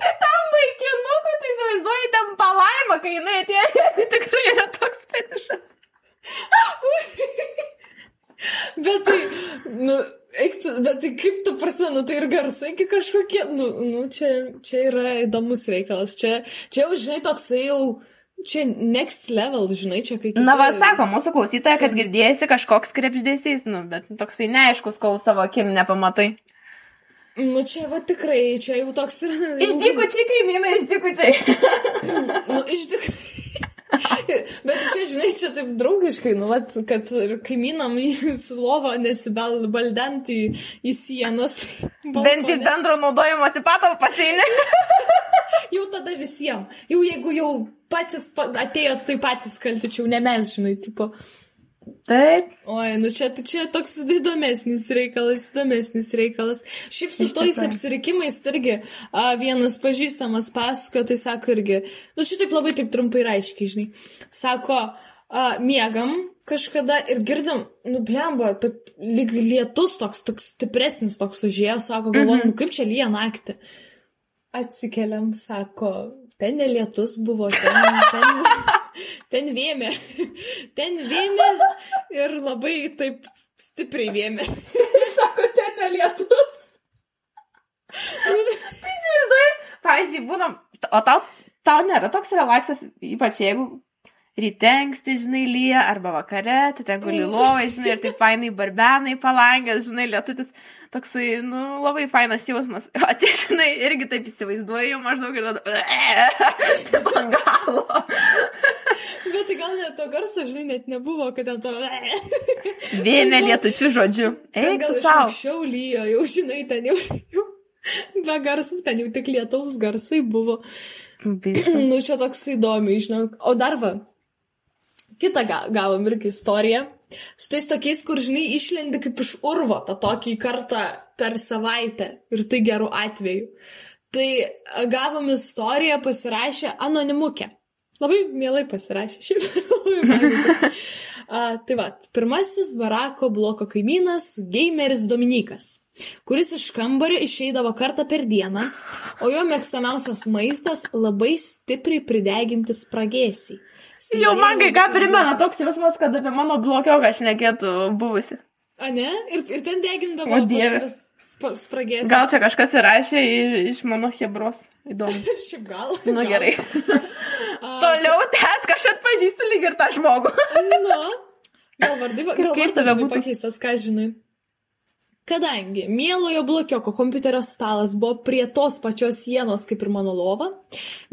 tai tam vaikinukui, tai įsivaizduoji, ten palaima, kai jinai atėjo, jeigu tikrai yra toks fetišas. Bet tai, nu, eik bet tai kaip tu prasme, nu, tai ir garsai iki kažkokie, nu, nu čia, čia yra įdomus reikalas. Čia, čia jau, žinai, toksai jau, čia next level, žinai, čia kai... Na, va, sako mūsų klausytoja, kad girdėjasi kažkoks krepždėsys, nu, bet toksai neaiškus, kol savo akim nepamatai. Nu, čia va tikrai, čia jau toks yra... Išdykučiai kaimynai, išdykučiai. Nu, iš tikrųjų. Bet čia, žinai, čia taip draugiškai, nu, vat, kad kaimynam į sulovą nesibaldant į, į sienas. Bent į balkone. bendro naudojimosi patalpas eini. Jau tada visiems. Jau jeigu jau patys pa, atėjo, tai patys kalti, čia jau ne mes, žinai, tipo. Taip. Oi, nu čia, tai čia toks įdomesnis reikalas, įdomesnis reikalas. Šiaip su tikrųjų. apsirikimais tai irgi a, vienas pažįstamas pasakojo, tai sako irgi, nu šitaip labai taip trumpai ir aiškiai, žinai. Sako, a, miegam kažkada ir girdim, nu blemba, taip lyg lietus toks, toks stipresnis toks užėjo, sako, galvoju, Mhm. nu kaip čia lyja naktį. Atsikeliam, sako, ten nelietus buvo, ten, ten, ten vėmė, ten vėmė ir labai taip stipriai vėmė. Sako, ten nelietus. tai įsivaizduoji, pavyzdžiui, būnam, o tau, tau nėra toks relaksas, ypač jeigu ryte anksti, žinai, lyja, arba vakare, tu ten guli lovai, žinai, ir taip fainai barbenai palangęs, žinai, lietutis, toksai, nu, labai fainas jausmas. O čia, žinai, irgi taip įsivaizduoju, maždaug ir tada, taip ant galo. Bet tai gal net to garso, žinai, net nebuvo, kad ten to... Vėmė lietučių žodžiu. Ten Eik gal iš anksčiau lyjo, jau žinai, ten jau, jau be garsų, ten jau tik lietaus garsai buvo. Baisu. Nu, čia toks įdomi, žinok. O dar va, kitą ga- gavom irgi istoriją. Su tais tokiais, kur, žinai, išlendi kaip iš urvo tą tokį kartą per savaitę. Ir tai gerų atveju. Tai a, gavom istoriją, pasirašė anonimukė. Labai mielai pasirašė. Šiaip. A, tai va, pirmasis barako bloko kaimynas, gameris Dominikas, kuris iš kambario išeidavo kartą per dieną, o jo mėgstamiausias maistas labai stipriai prideginti spragėsiai. Jau man kai ką primena toks jausmas, kad apie mano blokioką aš nekėtų buvusi. A ne? Ir, ir ten degindavo O Dieve. sp- spragėsius. Gal čia kažkas įrašė iš mano hebros. Įdomu. Šiaip gal. Nu gal. gerai. Toliau tęs, kažkaip atpažįstu lyg ir tą žmogų. Nu, gal vardai, gal vardas žinai, bebūtų. pakeistas, ką žinai. Kadangi mielojo blokioko kompiuterio stalas buvo prie tos pačios sienos kaip ir mano lova,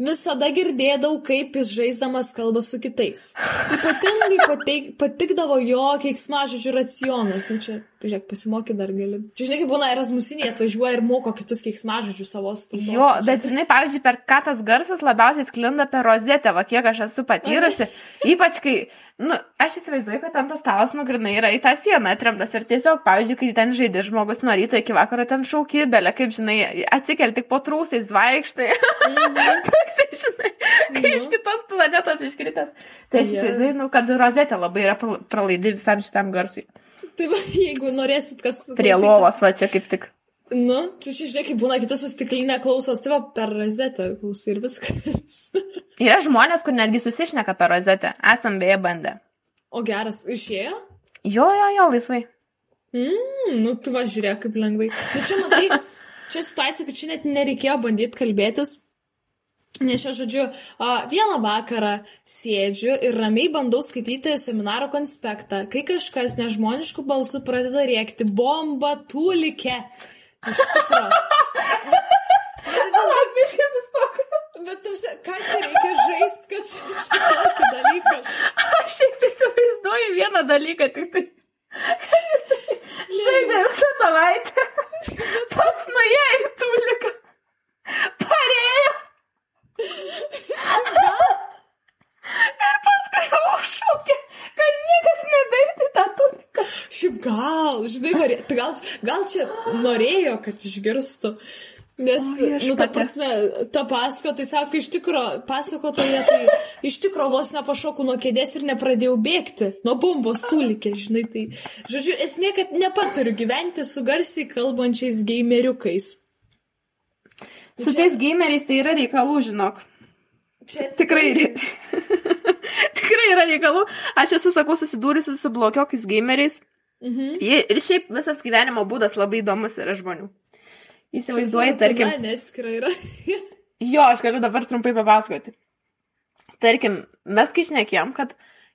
visada girdėdavau, kaip jis žaisdamas kalba su kitais. Ypatingai pateik, patikdavo jo keiksmažodžių racionas. Nu čia, žiūrėk, pasimokyti dar gali. Čia žinai, kaip būna Erasmusiniai atvažiuoja ir moko kitus keiksmažodžius savo tautos. Jo, bet žinai, pavyzdžiui, per ką tas garsas labiausiai sklinda per rozetę, va kiek aš esu patyrusi. Ypač kai, nu, aš įsivaizduoju, kad ten tas stalas nugrinai yra į tą sieną atremtas ir tiesiog, pavyzdžiui, kai ten žaidži žmogus nuo ryto iki vakaro ten šauki, belė, kaip žinai, atsikel tik po trūsais, vaikštai. Toks, žinai, kai iš kitos planetos iškritęs. Tai aš įsivaizduoju, nu, kad rozetė labai yra prala- pralaidi visam šitam garsui. Tai va, jeigu norėsit kas... Prie klausytis- lovos, va čia kaip tik. Nu, čia čia žiūrėk, būna kitas su stiklinė klausos, tai va per rozetę klausai ir viskas. Yra žmonės, kur netgi susišneka per rozetę. Esam beje bandę. O geras, išėjo? Jo, jo, jo, laisvai. Mm, nu, tu važiuok kaip lengvai. Nu, čia matai, čia situacija, kad čia net nereikėjo bandyti kalbėtis. Nes čia, žodžiu, vieną vakarą sėdžiu ir ramiai bandau skaityti seminaro konspektą, kai kažkas nežmoniškų balsų pradeda rėkti bomba tūlikė. Iš tikrųjų. Palauk, biškis sustok. Bet tu, ką čia reikia žaisti, kad čia tokį dalyką? Aš šiaip įsivaizduoju vieną dalyką, tik tai. Žaidė visą savaitę. Pats nuėjo į tūliką. Parėjo. Ir paskui užšaukė, kad niekas nebeiti tą tuniką. Šiaip gal, žinai, tai gal, gal čia norėjo, kad išgirstų. Nes, O, nu, ta prasme, ta pasako, tai sako, iš tikro, pasakotoje, tai iš tikro vos nepašokau nuo kėdės ir nepradėjau bėgti. Nuo bombos tūlikė, žinai, tai. Žodžiu, esmė, kad nepatariu gyventi su garsiai kalbančiais gameriukais. Su tais gameriais tai yra reikalų, žinok. Čia Tikrai. Tikrai yra reikalų. Aš esu, sakau, susidūrusi su blokiokais gameriais. Mhm. Ir šiaip visas gyvenimo būdas labai įdomus yra žmonių. Įsivaizduoji, tarkim. Ne, atskira yra. Jo, aš galiu dabar trumpai papasakoti. Tarkim, mes kai šnekėjom, kad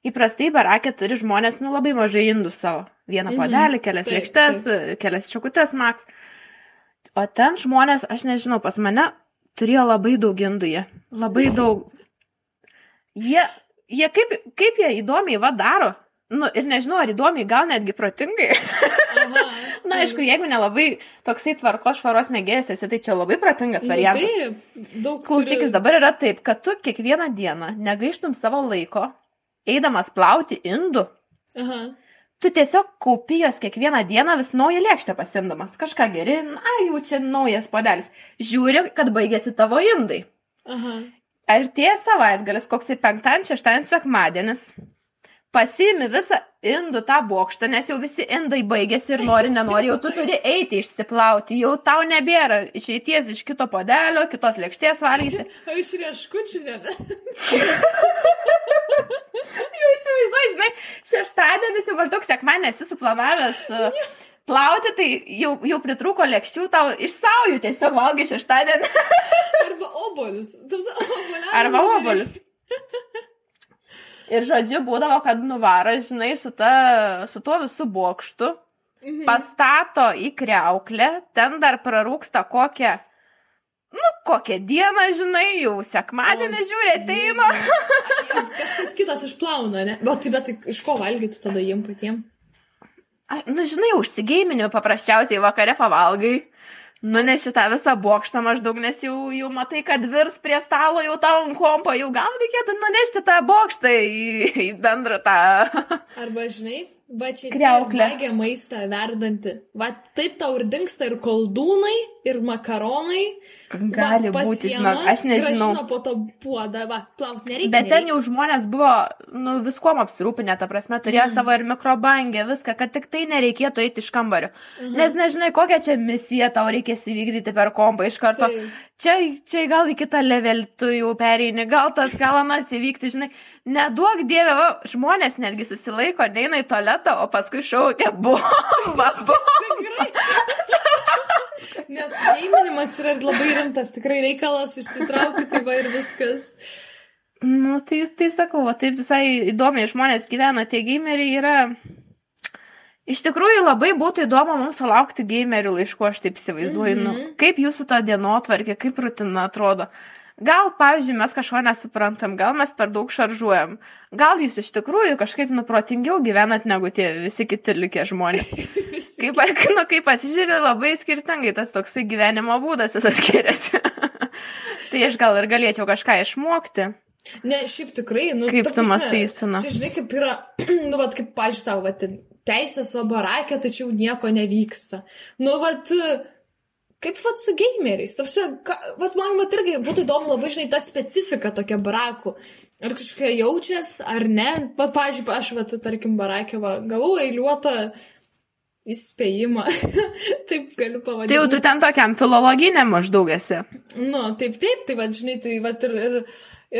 įprastai barakė turi žmonės, nu, labai mažai indų savo. Vieną Mhm. podelį, kelias lėkštes, kelias šakutes maks. O ten žmonės, aš nežinau, pas mane turėjo labai daug indų jie. Labai daug. Jie, jie kaip, kaip jie įdomiai va daro. Nu, ir nežinau, ar įdomiai, gal netgi protingai. Aha. Na, aišku, jeigu nelabai toksai tvarkos švaros mėgėjas esi, tai čia labai protingas variantas. Nu, taip, daug Klausykis, turi- dabar yra taip, kad tu kiekvieną dieną negaištum savo laiko, eidamas plauti indų, Aha. Tu tiesiog kaupi jos kiekvieną dieną vis naują lėkštę pasimdamas. Kažką geri, na, jau čia naujas podelis. Žiūri, kad baigėsi tavo indai. Aha. Artėja savaitgalis, koks tai penktadienis, šeštadienis, sekmadienis. Pasiimi visą indų tą bokštą, nes jau visi indai baigėsi ir nori, nenori, jau tu turi eiti išsiplauti, jau tau nebėra išeities iš kito podelio, kitos lėkštės valgyti. Aš rieškučiu nebe. Jau įsivaizduoju, žinai, šeštadienis jau maždaug sekmanį esi suplanavęs uh, plauti, tai jau, jau pritrūko lėkščių, tau iš saujų tiesiog valgai šeštadienį. Arba obolius. Arba obolius. Ir žodžiu, būdavo, kad nuvaro, žinai, su, ta, su tuo visų bokštu, Mhm. pastato į kreuklę, ten dar prarūksta kokią, nu, kokią dieną, žinai, jau sekmadienį žiūri, ateina. Kažkas kitas išplauna, ne? Bet tai, bet iš ko valgyti tada jiem patiem? Ai, Nu, žinai, užsigeiminiu paprasčiausiai vakare pavalgai. Nuneši tą visą bokštą maždaug, nes jau, jau matai, kad virs prie stalo, jau tau ant kompo, jau gal reikėtų nunešti tą bokštą į, į bendrą tą. Arba, žinai, va čia vagia maistą verdanti. Va taip tau ir dinksta ir koldūnai, ir makaronai. Gali va, būti, pasiema, žinok, aš nežinau. grąžina po to puodą, va, plaut nereikia. Bet ten jau žmonės buvo, nu, viskuom apsirūpinę, ta prasme, turėjo mm. savo ir mikrobangę, viską, kad tik tai nereikėtų eiti iš kambario. Mhm. Nes nežinai, kokią čia misiją tau reikės įvykdyti per kompą iš karto. Taip. Čia, čia gal į kitą levelį tu jau pereini, gal tas, gal anas įvykti, žinai. Neduok dievė, va, žmonės netgi susilaiko, neina į tualetą, o paskui šaukia bomba. bomba. Nes gaiminimas yra labai rimtas, tikrai reikalas išsitraukti, tai va ir viskas. Nu, tai, tai sakau, va, taip visai įdomiai žmonės gyvena, tie gameriai yra. Iš tikrųjų, labai būtų įdomu mums sulaukti gamerių laiškų, aš taip įsivaizduoju, mm -hmm. nu, kaip jūsų ta dienotvarkė, kaip rutina atrodo. Gal, pavyzdžiui, mes kažko nesuprantam, gal mes per daug šaržuojam, gal jūs iš tikrųjų kažkaip nuprotingiau gyvenat negu tie visi kiti likę žmonės. Kaip, nu, kaip pasižiūrė, labai skirtingai tas toksai gyvenimo būdas visas skiriasi. tai aš gal ir galėčiau kažką išmokti. Ne, šiaip tikrai, nu. Kaip tu prasme, mąstai, Justina? Čia žinai, kaip yra, nu, vad, kaip, pažiūrėjau, savo, teisės va barakė, tačiau nieko nevyksta. Nu, vad, kaip, vad, su gameriais. Tarsi, vad, man, vad, irgi būtų įdomu labai, žinai, ta specifika tokia barakų. Ar kažkokia jaučias, ar ne. Vad, pažiūrėjau, aš, vad, tarkim, barakė, va, gavau eiliuotą įspėjimą. taip galiu pavadinti. Tai jau tu ten tokiam filologinė maždaug esi. Nu, taip, taip, tai va, žinai, tai va ir, ir,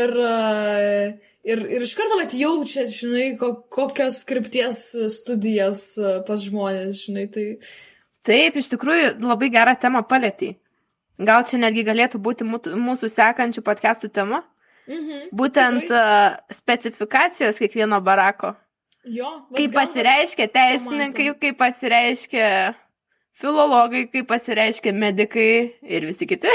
ir uh, Ir, ir iš karto, kad jaučia, žinai, ko, kokios krypties studijas pas žmonės, žinai, tai... Taip, iš tikrųjų labai gerą temą palėtį. Gal čia netgi galėtų būti mūsų sekančių podcastų tema? Mhm, Būtent tikrai. specifikacijos kiekvieno barako. Jo, kaip pasireiškia teisininkai, kaip pasireiškia filologai, kaip pasireiškia medikai ir visi kiti.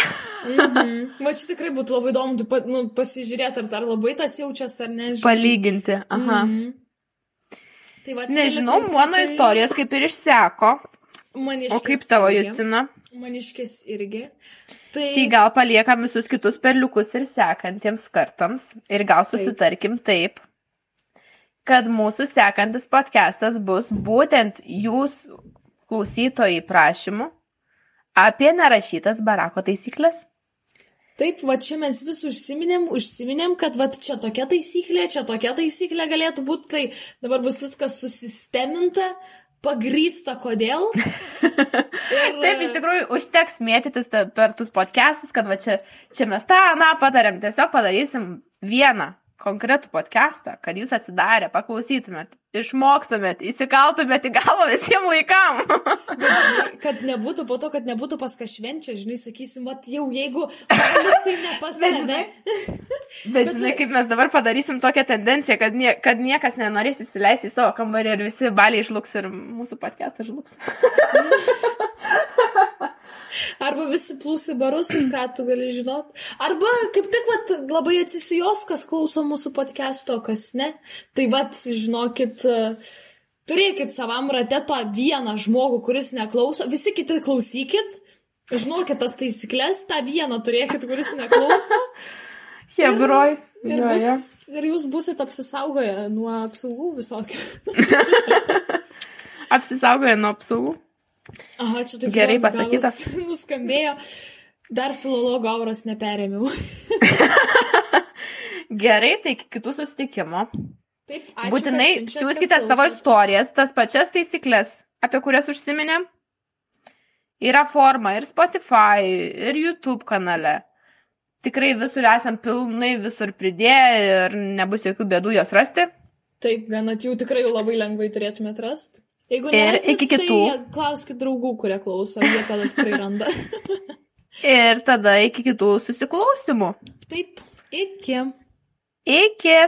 mhm. Va čia tikrai būtų labai įdomu pa, nu, pasižiūrėti, ar, ar labai tas jaučiasi, ar ne. Palyginti, aha. Mhm. Tai va, Nežinau, mano tai... istorijos kaip ir išseko. Maniškės o kaip tavo, irgi. Justina? Maniškės irgi. Tai... tai gal paliekam visus kitus perliukus ir sekantiems kartams ir gal susitarkim taip, taip kad mūsų sekantis podcastas bus būtent jūs klausytojai prašymų apie nerašytas barako taisyklės. Taip, va čia mes vis užsiminėm, užsiminėm, kad va čia tokia taisyklė, čia tokia taisyklė galėtų būti, tai dabar bus viskas susisteminta, pagrysta kodėl. Ir... Taip, iš tikrųjų, užteks mėtytis per tuos podcastus, kad va čia, čia mes tą, na, patarėm, tiesiog padarysim vieną konkretų podcastą, kad jūs atsidarę, paklausytumėt, išmokstumėt, įsikaltumėt į galvą visiems laikam. Žinai, kad nebūtų po to, kad nebūtų pas kažvenčia, žinai, sakysim, mat jau jeigu tai nepasakė. Bet, žinai, kaip mes dabar padarysim tokią tendenciją, kad, nie, kad niekas nenorės įsileisti į savo kambarį ir visi baliai išluks ir mūsų podcastas žlugs. Arba visi plūsi barus, ką tu gali žinot. Arba kaip tik, vat, labai atsisijos, kas klauso mūsų podcast'o, kas ne. Tai vat, žinokit, turėkit savam rate tą vieną žmogų, kuris neklauso. Visi kiti klausykit. Žinokit tas taisyklės, tą vieną turėkit, kuris neklauso. Hebroj. Ir, ir, bus, ir jūs busit apsisaugoję nuo apsaugų visokių. apsisaugoję nuo apsaugų. Aha, čia taip gerai pasakyta. Nuskambėjo. Dar filologo auros neperėmiau. gerai, tai kitų susitikimų. Taip, ačiū. Būtinai siūskite savo istorijas, tas pačias taisyklės, apie kurias užsiminėm. Yra forma ir Spotify, ir YouTube kanale. Tikrai visur esam pilnai visur pridėję ir nebus jokių bėdų jos rasti. Taip, ganat jau tikrai labai lengvai turėtumėte rasti. Jeigu nesit, iki kitų. Tai klauskite draugų, kurie klauso, jie tada tikrai randa. ir tada iki kitų susiklausimų. Taip, iki. Iki.